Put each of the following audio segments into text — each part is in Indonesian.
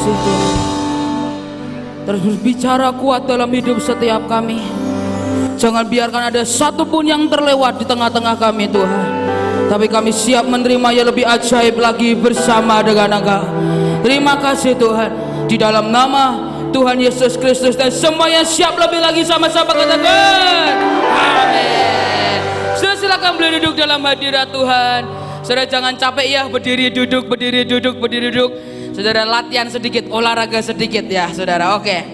Tuhan. Terus berbicara kuat dalam hidup setiap kami. Jangan biarkan ada satupun yang terlewat di tengah-tengah kami Tuhan. Tapi kami siap menerima yang lebih ajaib lagi bersama dengan Engkau. Terima kasih Tuhan. Di dalam nama Tuhan Yesus Kristus dan semua yang siap lebih lagi sama-sama katakan. Amin. Sudah silakan boleh duduk dalam hadirat Tuhan. Saudara jangan capek ya berdiri duduk berdiri duduk berdiri duduk. Saudara latihan sedikit olahraga sedikit ya saudara. Oke.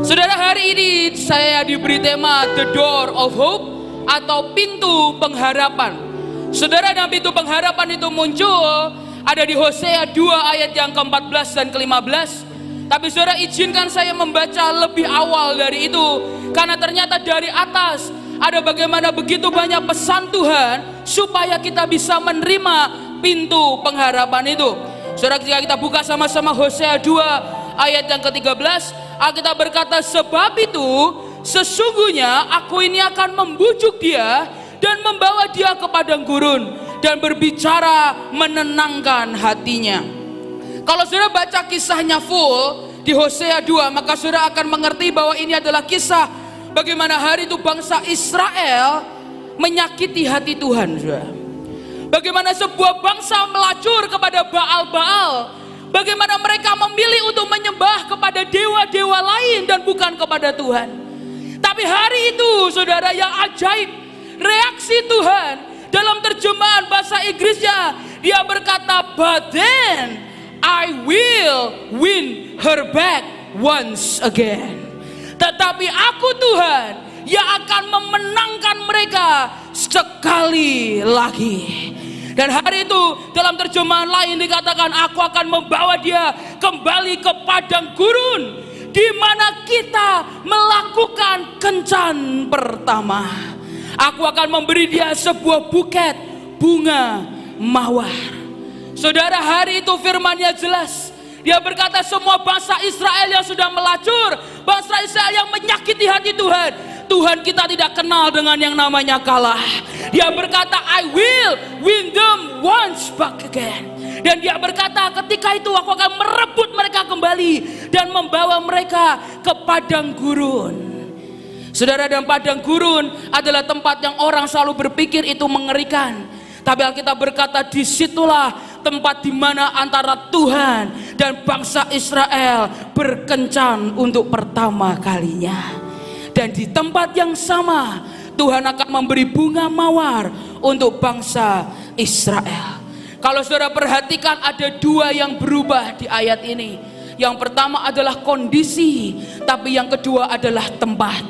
Saudara hari ini saya diberi tema The Door of Hope atau pintu pengharapan. Saudara dan pintu pengharapan itu muncul ada di Hosea 2 ayat yang ke-14 dan ke-15. Tapi saudara izinkan saya membaca lebih awal dari itu karena ternyata dari atas ada bagaimana begitu banyak pesan Tuhan supaya kita bisa menerima pintu pengharapan itu. Saudara ketika kita buka sama-sama Hosea 2 ayat yang ke-13 Alkitab berkata sebab itu sesungguhnya aku ini akan membujuk dia dan membawa dia ke padang gurun dan berbicara menenangkan hatinya. Kalau saudara baca kisahnya full di Hosea 2 maka saudara akan mengerti bahwa ini adalah kisah bagaimana hari itu bangsa Israel menyakiti hati Tuhan saudara. Bagaimana sebuah bangsa melacur kepada Baal-Baal Bagaimana mereka memilih untuk menyembah kepada dewa-dewa lain dan bukan kepada Tuhan. Tapi hari itu saudara yang ajaib, reaksi Tuhan dalam terjemahan bahasa Inggrisnya, dia berkata, but then I will win her back once again. Tetapi aku Tuhan yang akan memenangkan mereka sekali lagi. Dan hari itu dalam terjemahan lain dikatakan aku akan membawa dia kembali ke padang gurun di mana kita melakukan kencan pertama. Aku akan memberi dia sebuah buket bunga mawar. Saudara hari itu firmannya jelas. Dia berkata semua bangsa Israel yang sudah melacur, bangsa Israel yang menyakiti hati Tuhan, Tuhan kita tidak kenal dengan yang namanya kalah. Dia berkata, I will win them once back again. Dan dia berkata, ketika itu aku akan merebut mereka kembali dan membawa mereka ke padang gurun. Saudara dan padang gurun adalah tempat yang orang selalu berpikir itu mengerikan. Tapi Alkitab berkata di situlah tempat di mana antara Tuhan dan bangsa Israel berkencan untuk pertama kalinya. Dan di tempat yang sama Tuhan akan memberi bunga mawar untuk bangsa Israel. Kalau saudara perhatikan ada dua yang berubah di ayat ini. Yang pertama adalah kondisi, tapi yang kedua adalah tempat.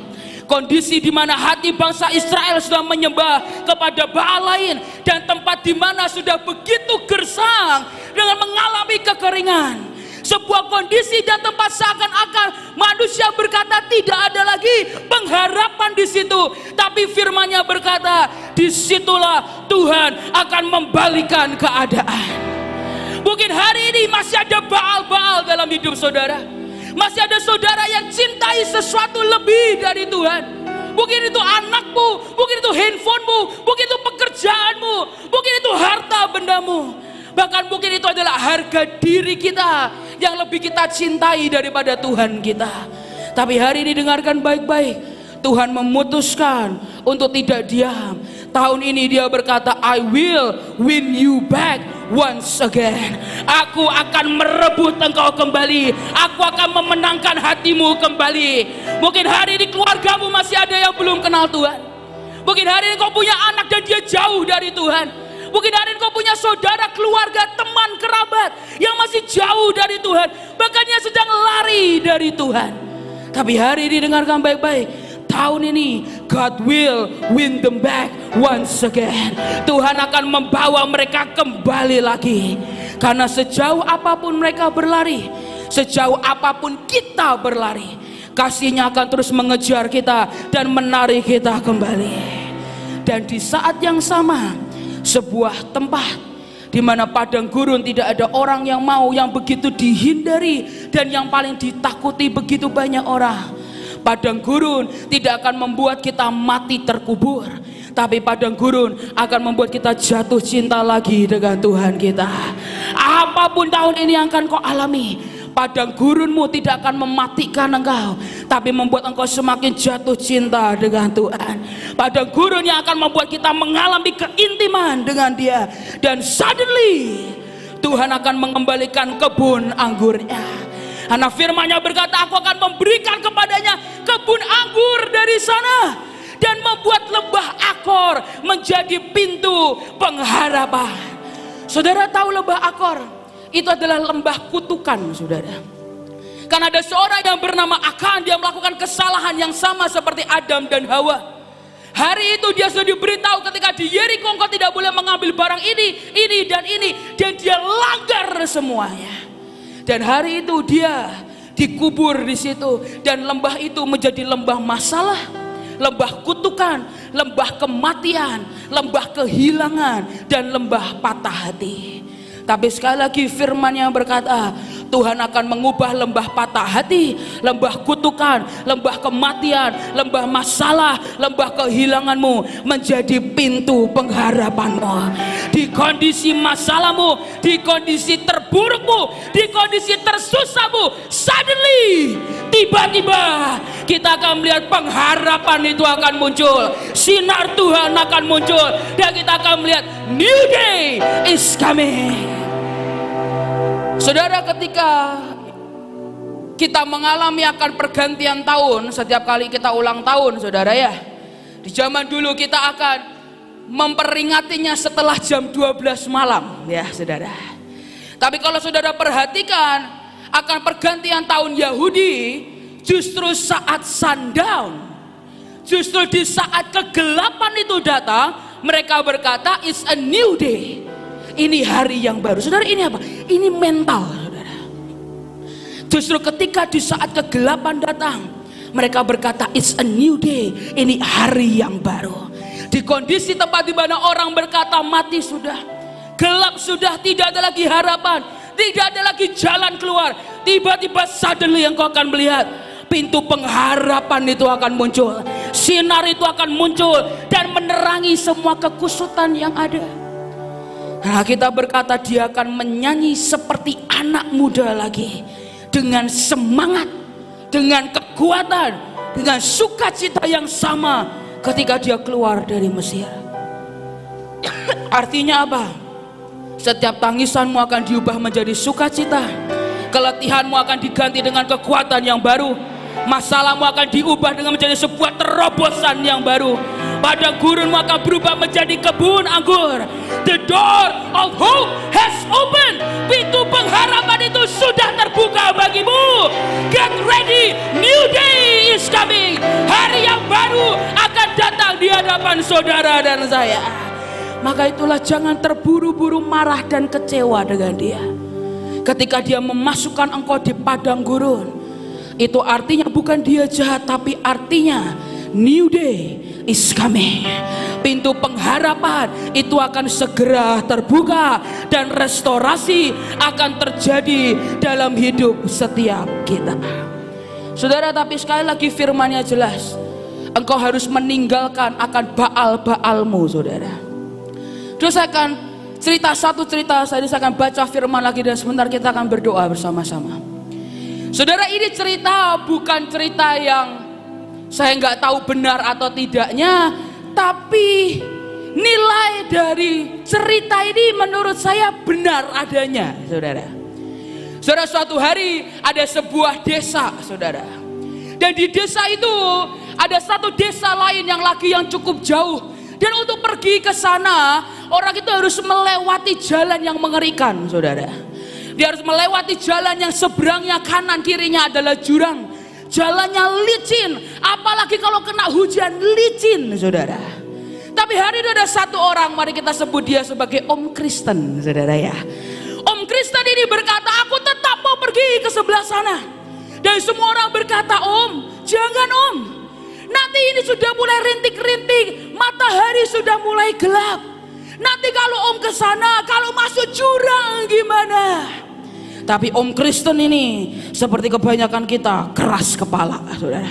Kondisi di mana hati bangsa Israel sudah menyembah kepada Baal lain dan tempat di mana sudah begitu gersang dengan mengalami kekeringan sebuah kondisi dan tempat seakan-akan manusia berkata tidak ada lagi pengharapan di situ. Tapi firmannya berkata, di situlah Tuhan akan membalikan keadaan. Mungkin hari ini masih ada baal-baal dalam hidup saudara. Masih ada saudara yang cintai sesuatu lebih dari Tuhan. Mungkin itu anakmu, mungkin itu handphonemu, mungkin itu pekerjaanmu, mungkin itu harta bendamu. Bahkan mungkin itu adalah harga diri kita yang lebih kita cintai daripada Tuhan kita. Tapi hari ini dengarkan baik-baik. Tuhan memutuskan untuk tidak diam. Tahun ini dia berkata, I will win you back once again. Aku akan merebut engkau kembali. Aku akan memenangkan hatimu kembali. Mungkin hari ini keluargamu masih ada yang belum kenal Tuhan. Mungkin hari ini kau punya anak dan dia jauh dari Tuhan. Mungkin hari ini kau punya saudara, keluarga, teman, kerabat yang jauh dari Tuhan. Bahkan yang sedang lari dari Tuhan. Tapi hari ini dengarkan baik-baik. Tahun ini God will win them back once again. Tuhan akan membawa mereka kembali lagi. Karena sejauh apa pun mereka berlari, sejauh apa pun kita berlari, kasihnya akan terus mengejar kita dan menarik kita kembali. Dan di saat yang sama, sebuah tempat di mana padang gurun tidak ada orang yang mau yang begitu dihindari dan yang paling ditakuti begitu banyak orang. Padang gurun tidak akan membuat kita mati terkubur, tapi padang gurun akan membuat kita jatuh cinta lagi dengan Tuhan kita. Apa pun tahun ini yang akan kau alami, padang gurunmu tidak akan mematikan engkau tapi membuat engkau semakin jatuh cinta dengan Tuhan. Padang gurun yang akan membuat kita mengalami keintiman dengan dia. Dan suddenly Tuhan akan mengembalikan kebun anggurnya. Anak firmannya berkata aku akan memberikan kepadanya kebun anggur dari sana dan membuat lembah akor menjadi pintu pengharapan. Saudara tahu lembah akor itu adalah lembah kutukan, saudara. Karena ada seorang yang bernama Akan, dia melakukan kesalahan yang sama seperti Adam dan Hawa. Hari itu dia sudah diberitahu ketika di Yeriko engkau tidak boleh mengambil barang ini, ini dan ini. Dan dia langgar semuanya. Dan hari itu dia dikubur di situ. Dan lembah itu menjadi lembah masalah, lembah kutukan, lembah kematian, lembah kehilangan, dan lembah patah hati. Tapi sekali lagi firman yang berkata, Tuhan akan mengubah lembah patah hati, lembah kutukan, lembah kematian, lembah masalah, lembah kehilanganmu menjadi pintu pengharapanmu. Di kondisi masalahmu, di kondisi terburukmu, di kondisi tersusahmu, suddenly tiba-tiba kita akan melihat pengharapan itu akan muncul, sinar Tuhan akan muncul, dan kita akan melihat new day is coming. Saudara ketika kita mengalami akan pergantian tahun setiap kali kita ulang tahun saudara ya di zaman dulu kita akan memperingatinya setelah jam 12 malam ya saudara. Tapi kalau saudara perhatikan akan pergantian tahun Yahudi justru saat sundown. Justru di saat kegelapan itu datang mereka berkata it's a new day ini hari yang baru. Saudara ini apa? Ini mental, saudara. Justru ketika di saat kegelapan datang, mereka berkata, it's a new day. Ini hari yang baru. Di kondisi tempat di mana orang berkata mati sudah, gelap sudah, tidak ada lagi harapan, tidak ada lagi jalan keluar. Tiba-tiba suddenly yang kau akan melihat pintu pengharapan itu akan muncul, sinar itu akan muncul dan menerangi semua kekusutan yang ada. Nah kita berkata dia akan menyanyi seperti anak muda lagi. Dengan semangat, dengan kekuatan, dengan sukacita yang sama ketika dia keluar dari Mesir. Artinya apa? Setiap tangisanmu akan diubah menjadi sukacita. Keletihanmu akan diganti dengan kekuatan yang baru masalahmu akan diubah dengan menjadi sebuah terobosan yang baru. Pada gurunmu akan berubah menjadi kebun anggur. The door of hope has opened. Pintu pengharapan itu sudah terbuka bagimu. Get ready. New day is coming. Hari yang baru akan datang di hadapan saudara dan saya. Maka itulah jangan terburu-buru marah dan kecewa dengan dia. Ketika dia memasukkan engkau di padang gurun itu artinya bukan dia jahat tapi artinya new day is coming. Pintu pengharapan itu akan segera terbuka dan restorasi akan terjadi dalam hidup setiap kita. Saudara, tapi sekali lagi firmannya jelas. Engkau harus meninggalkan akan baal-baalmu, saudara. Terus saya akan cerita satu cerita, saya akan baca firman lagi dan sebentar kita akan berdoa bersama-sama. Saudara ini cerita bukan cerita yang saya nggak tahu benar atau tidaknya, tapi nilai dari cerita ini menurut saya benar adanya, saudara. Saudara suatu hari ada sebuah desa, saudara. Dan di desa itu ada satu desa lain yang lagi yang cukup jauh. Dan untuk pergi ke sana, orang itu harus melewati jalan yang mengerikan, saudara. Dia harus melewati jalan yang seberangnya kanan kirinya adalah jurang. Jalannya licin, apalagi kalau kena hujan licin, saudara. Tapi hari itu ada satu orang, mari kita sebut dia sebagai Om Kristen, saudara ya. Om Kristen ini berkata, aku tetap mau pergi ke sebelah sana. Dan semua orang berkata, Om, jangan Om. Nanti ini sudah mulai rintik-rintik, matahari sudah mulai gelap. Nanti kalau Om ke sana, kalau masuk jurang gimana? Tapi Om Kristen ini seperti kebanyakan kita keras kepala, saudara.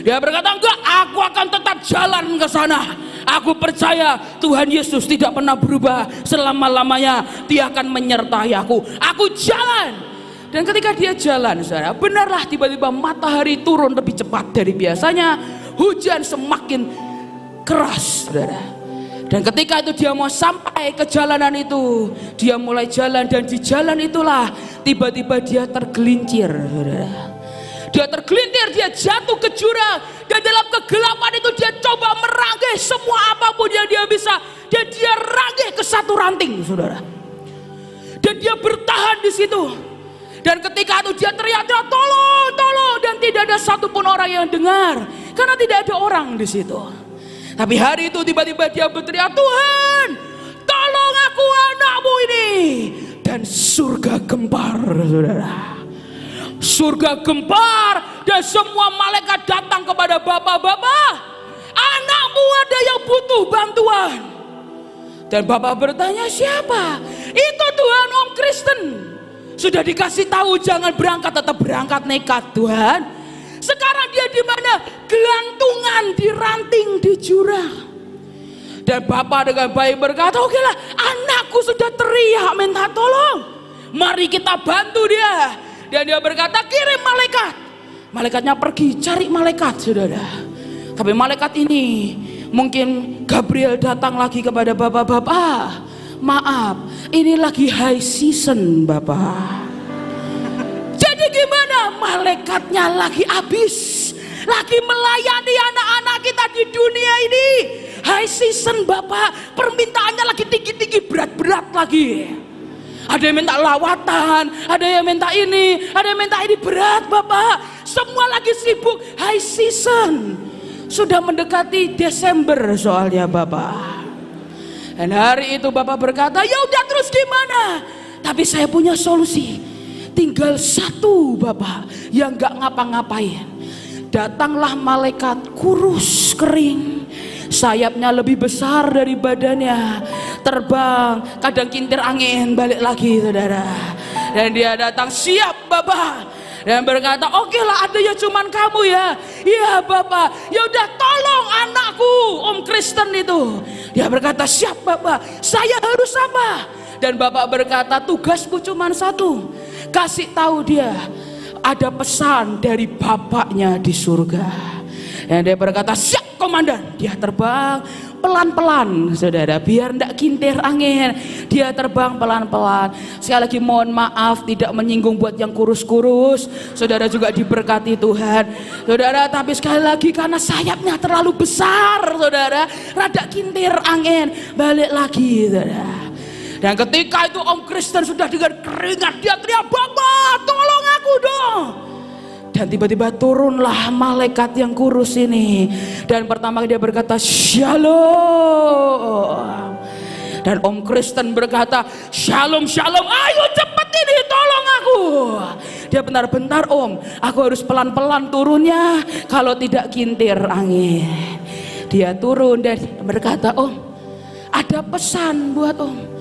Dia berkata, enggak, aku akan tetap jalan ke sana. Aku percaya Tuhan Yesus tidak pernah berubah selama-lamanya. Dia akan menyertai aku. Aku jalan. Dan ketika dia jalan, saudara, benarlah tiba-tiba matahari turun lebih cepat dari biasanya. Hujan semakin keras, saudara. Dan ketika itu dia mau sampai ke jalanan itu, dia mulai jalan dan di jalan itulah tiba-tiba dia tergelincir. Dia tergelintir, dia jatuh ke jurang. Dan dalam kegelapan itu dia coba merangkai semua apa pun yang dia bisa. Dan dia rangkai ke satu ranting, saudara. Dan dia bertahan di situ. Dan ketika itu dia teriak, tolong, tolong. Dan tidak ada satupun orang yang dengar. Karena tidak ada orang di situ. Tapi hari itu tiba-tiba dia berteriak, Tuhan, tolong aku anakmu ini. Dan surga gempar, saudara. Surga gempar dan semua malaikat datang kepada bapak-bapak. Anakmu ada yang butuh bantuan. Dan bapak bertanya siapa? Itu Tuhan Om Kristen. Sudah dikasih tahu jangan berangkat tetap berangkat nekat Tuhan. Sekarang dia di mana? Gelantungan di jurang dan bapak dengan baik berkata oke lah anakku sudah teriak minta tolong mari kita bantu dia dan dia berkata, kirim malaikat. Malaikatnya pergi cari malaikat, saudara. Tapi malaikat ini mungkin Gabriel datang lagi kepada bapak-bapak. Maaf, ini lagi high season, bapak. Jadi gimana? Malaikatnya lagi habis. Lagi melayani anak-anak kita di dunia ini. High season, bapak. Permintaannya lagi tinggi-tinggi, berat-berat lagi. Ada yang minta lawatan, ada yang minta ini, ada yang minta ini berat Bapak. Semua lagi sibuk high season. Sudah mendekati Desember soalnya Bapak. Dan hari itu Bapak berkata, ya udah terus gimana? Tapi saya punya solusi. Tinggal satu Bapak yang gak ngapa-ngapain. Datanglah malaikat kurus kering. Sayapnya lebih besar dari badannya. Terbang kadang kintir angin balik lagi saudara. Dan dia datang siap bapak. Dan berkata oke lah ada ya cuman kamu ya. Iya bapak. Ya udah tolong anakku om Kristen itu. Dia berkata siap bapak. Saya harus apa? Dan bapak berkata tugasmu cuma satu. Kasih tahu dia ada pesan dari bapaknya di surga dan dia berkata, siap komandan. Dia terbang pelan-pelan, saudara. Biar tidak kintir angin. Dia terbang pelan-pelan. Sekali lagi mohon maaf tidak menyinggung buat yang kurus-kurus. Saudara juga diberkati Tuhan. Saudara, tapi sekali lagi karena sayapnya terlalu besar, saudara. Rada kintir angin. Balik lagi, saudara. Dan ketika itu Om Kristen sudah dengan keringat dia teriak, Bapak tolong aku dong. Dan tiba-tiba turunlah malaikat yang kurus ini. Dan pertama dia berkata, Shalom. Dan Om Kristen berkata, Shalom, Shalom, ayo cepat ini, tolong aku. Dia bentar-bentar Om, aku harus pelan-pelan turunnya, kalau tidak kintir angin. Dia turun dan berkata, Om, ada pesan buat Om.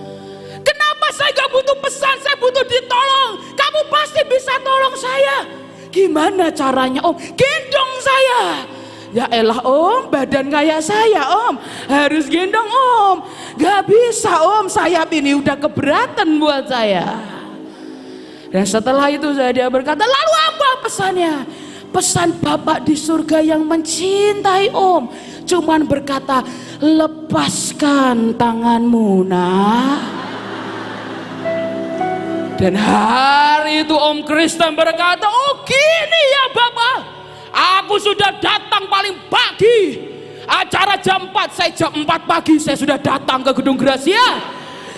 Butuh pesan, saya butuh ditolong. Kamu pasti bisa tolong saya. Gimana caranya om? Gendong saya. Ya elah om, badan kayak saya om. Harus gendong om. Gak bisa om, sayap ini udah keberatan buat saya. Dan setelah itu saya dia berkata, lalu apa pesannya? Pesan Bapak di surga yang mencintai om. Cuman berkata, lepaskan tanganmu nah. Dan hari itu Om Kristen berkata, oh gini ya Bapak, aku sudah datang paling pagi. Acara jam 4, saya jam 4 pagi saya sudah datang ke Gedung Gracia.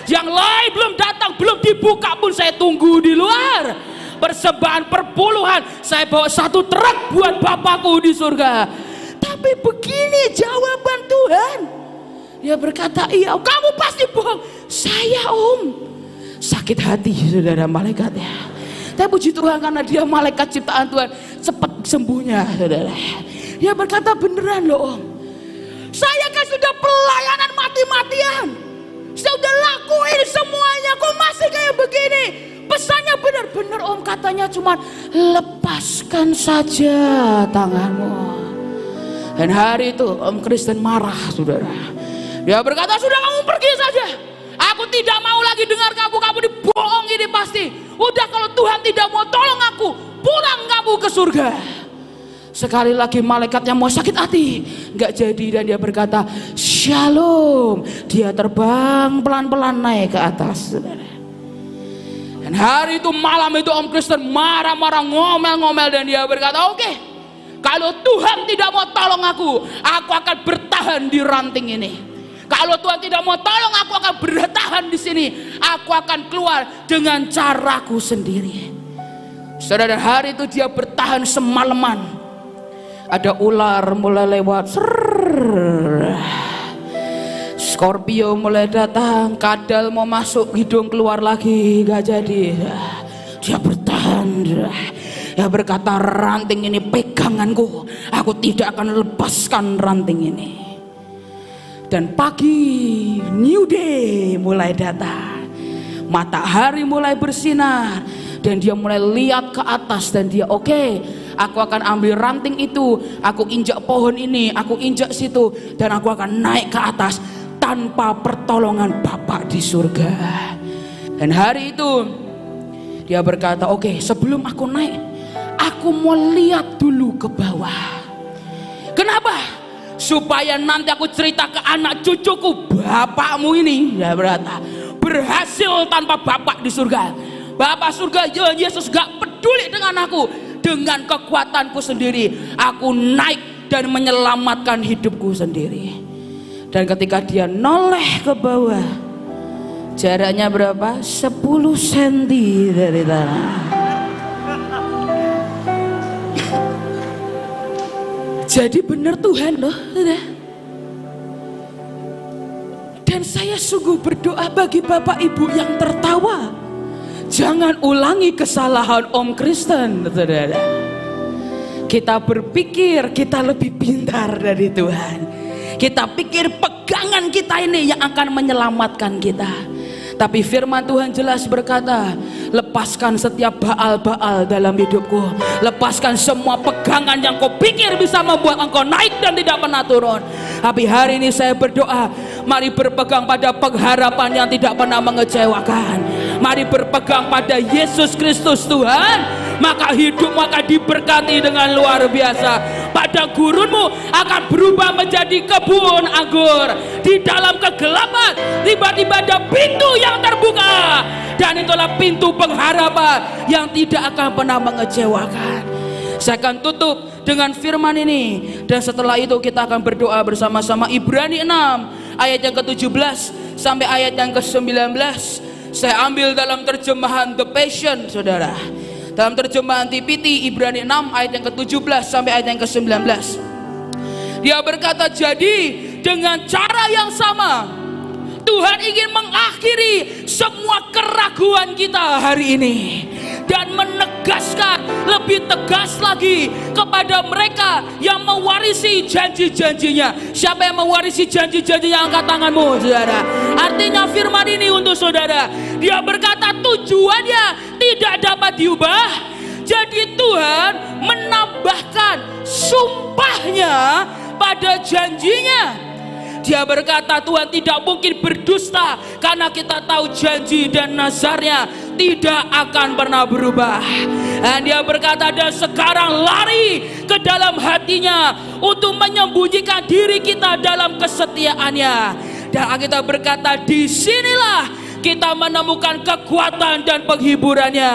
Yang lain belum datang, belum dibuka pun saya tunggu di luar. Persembahan perpuluhan, saya bawa satu truk buat Bapakku di surga. Tapi begini jawaban Tuhan. Dia berkata, iya kamu pasti bohong. Saya om, sakit hati saudara malaikatnya tapi puji Tuhan karena dia malaikat ciptaan Tuhan. Cepat sembuhnya saudara. Dia berkata beneran loh om. Saya kan sudah pelayanan mati-matian. Saya udah lakuin semuanya. Kok masih kayak begini? Pesannya benar-benar om. Katanya cuma lepaskan saja tanganmu. Dan hari itu om Kristen marah saudara. Dia berkata, sudah kamu pergi saja. Aku tidak mau lagi dengar kamu, kamu dibohong ini pasti. Udah kalau Tuhan tidak mau tolong aku, pulang kamu ke surga. Sekali lagi malaikatnya mau sakit hati, nggak jadi dan dia berkata, Shalom. Dia terbang pelan-pelan naik ke atas. Dan hari itu malam itu Om Kristen marah-marah ngomel-ngomel dan dia berkata, oke, okay, kalau Tuhan tidak mau tolong aku, aku akan bertahan di ranting ini. Kalau Tuhan tidak mau tolong aku akan bertahan di sini. Aku akan keluar dengan caraku sendiri. Saudara hari itu dia bertahan semalaman. Ada ular mulai lewat. Scorpio mulai datang, kadal mau masuk, hidung keluar lagi, gak jadi. Dia bertahan. Dia berkata ranting ini peganganku, aku tidak akan lepaskan ranting ini. Dan pagi new day mulai datang. Matahari mulai bersinar dan dia mulai lihat ke atas dan dia oke okay, aku akan ambil ranting itu. Aku injak pohon ini aku injak situ dan aku akan naik ke atas tanpa pertolongan Bapak di surga. Dan hari itu dia berkata oke okay, sebelum aku naik aku mau lihat dulu ke bawah. Kenapa supaya nanti aku cerita ke anak cucuku bapakmu ini ya berkata berhasil tanpa bapak di surga. Bapak surga ya Yesus gak peduli dengan aku. Dengan kekuatanku sendiri aku naik dan menyelamatkan hidupku sendiri. Dan ketika dia noleh ke bawah jaraknya berapa? 10 cm dari tanah Jadi benar Tuhan loh. Dan saya sungguh berdoa bagi Bapak Ibu yang tertawa. Jangan ulangi kesalahan Om Kristen. Kita berpikir kita lebih pintar dari Tuhan. Kita pikir pegangan kita ini yang akan menyelamatkan kita. Tapi firman Tuhan jelas berkata, lepaskan setiap baal-baal dalam hidupku. Lepaskan semua pegangan yang kau pikir bisa membuat engkau naik dan tidak pernah turun. Tapi hari ini saya berdoa, mari berpegang pada pengharapan yang tidak pernah mengecewakan. Mari berpegang pada Yesus Kristus Tuhan, maka hidupmu akan diberkati dengan luar biasa. Pada gurunmu akan berubah menjadi kebun anggur. Di dalam kegelapan tiba-tiba ada pintu yang terbuka. Dan itulah pintu pengharapan yang tidak akan pernah mengecewakan. Saya akan tutup dengan firman ini. Dan setelah itu kita akan berdoa bersama-sama. Ibrani 6 ayat yang ke-17 sampai ayat yang ke-19 saya ambil dalam terjemahan The Passion saudara dalam terjemahan TPT Ibrani 6 ayat yang ke-17 sampai ayat yang ke-19. Dia berkata, "Jadi dengan cara yang sama Tuhan ingin mengakhiri semua keraguan kita hari ini dan menegaskan lebih tegas lagi kepada mereka yang mewarisi janji-janjinya. Siapa yang mewarisi janji-janjinya angkat tanganmu saudara. Artinya firman ini untuk saudara. Dia berkata tujuannya tidak dapat diubah. Jadi Tuhan menambahkan sumpahnya pada janjinya dia berkata Tuhan tidak mungkin berdusta karena kita tahu janji dan nazarnya tidak akan pernah berubah. Dan dia berkata dan sekarang lari ke dalam hatinya untuk menyembunyikan diri kita dalam kesetiaannya. Dan kita berkata di sinilah kita menemukan kekuatan dan penghiburannya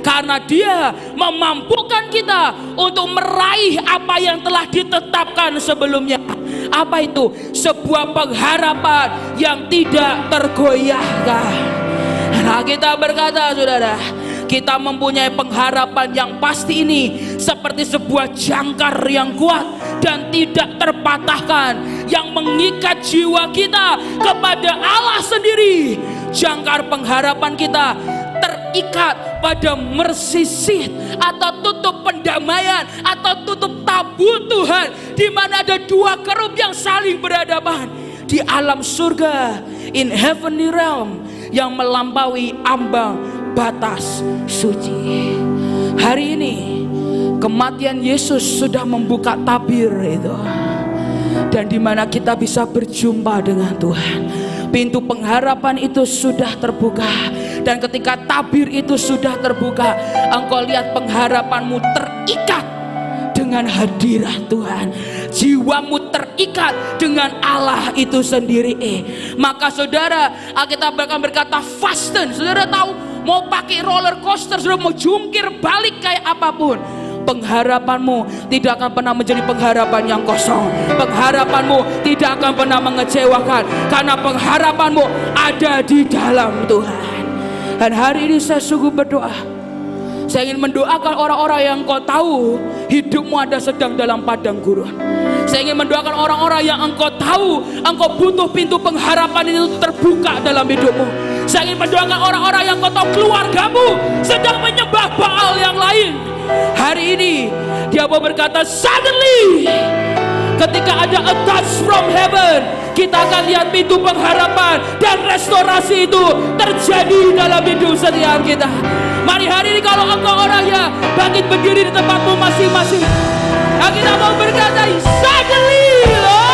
karena dia memampukan kita untuk meraih apa yang telah ditetapkan sebelumnya apa itu? Sebuah pengharapan yang tidak tergoyahkan. Nah kita berkata saudara, kita mempunyai pengharapan yang pasti ini seperti sebuah jangkar yang kuat dan tidak terpatahkan yang mengikat jiwa kita kepada Allah sendiri. Jangkar pengharapan kita terikat pada mercy seat atau tutup pendamaian atau tutup tabut Tuhan di mana ada dua kerup yang saling berhadapan di alam surga in heavenly realm yang melampaui ambang batas suci. Hari ini kematian Yesus sudah membuka tabir itu. dan di mana kita bisa berjumpa dengan Tuhan. Pintu pengharapan itu sudah terbuka dan ketika tabir itu sudah terbuka, engkau lihat pengharapanmu terikat dengan hadirat Tuhan. Jiwamu terikat dengan Allah itu sendiri. Eh, maka saudara, kita bahkan berkata fasten. Saudara tahu mau pakai roller coaster, saudara mau jungkir balik kayak apa pun pengharapanmu tidak akan pernah menjadi pengharapan yang kosong. Pengharapanmu tidak akan pernah mengecewakan karena pengharapanmu ada di dalam Tuhan. Dan hari ini saya sungguh berdoa. Saya ingin mendoakan orang-orang yang kau tahu hidupmu ada sedang dalam padang gurun. Saya ingin mendoakan orang-orang yang engkau tahu engkau butuh pintu pengharapan itu terbuka dalam hidupmu. Saya ingin mendoakan orang-orang yang kau tahu keluargamu sedang menyembah Baal yang lain. Hari ini dia mau berkata suddenly ketika ada a touch from heaven kita akan lihat pintu pengharapan dan restorasi itu terjadi dalam hidup setiap kita mari hari ini kalau engkau orangnya bangkit berdiri di tempatmu masing-masing nah, kita mau berkata suddenly Lord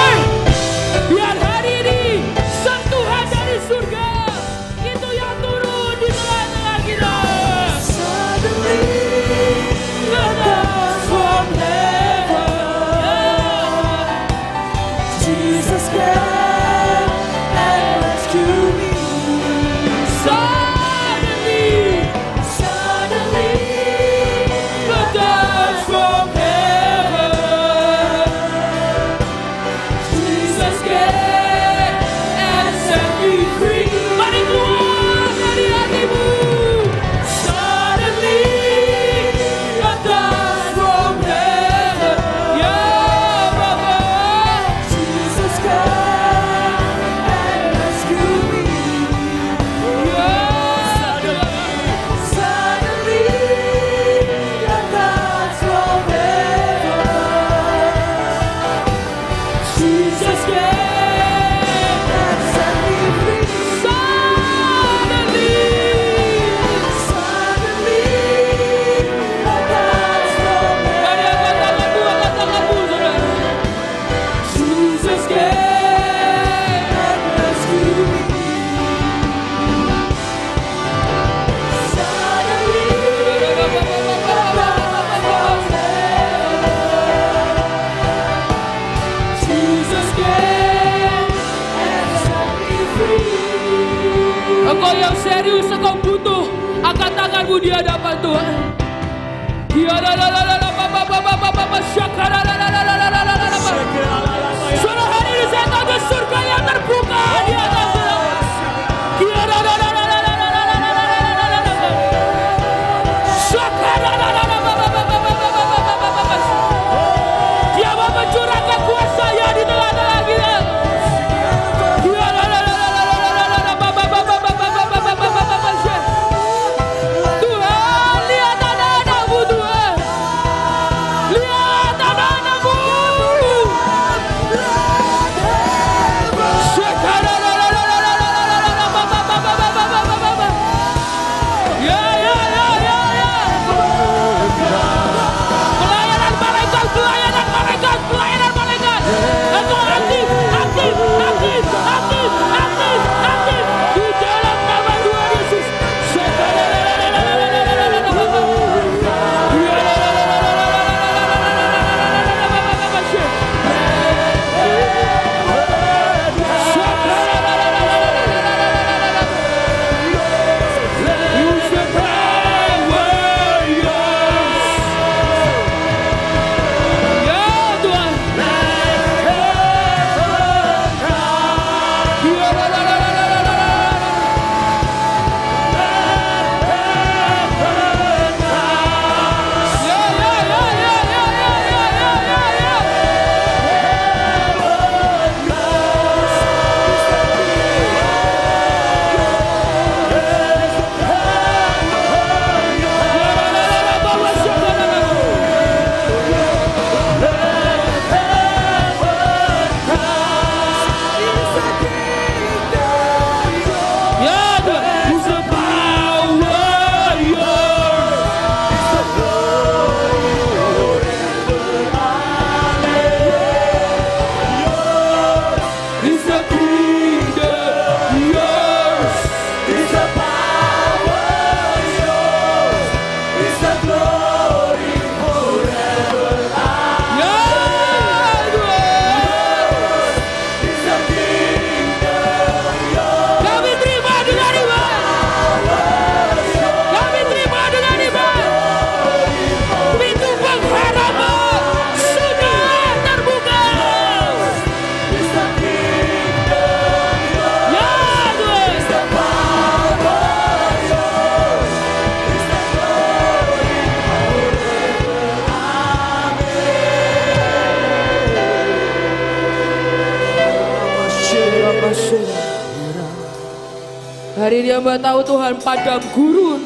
Hari ini hamba tahu Tuhan padam gurun.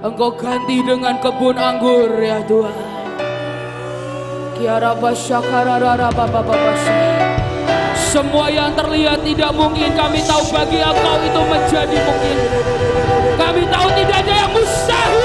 Engkau ganti dengan kebun anggur ya Tuhan. Kiaraba syakararara bapa bapa Semua yang terlihat tidak mungkin kami tahu bagi engkau itu menjadi mungkin. Kami tahu tidak ada yang mustahil.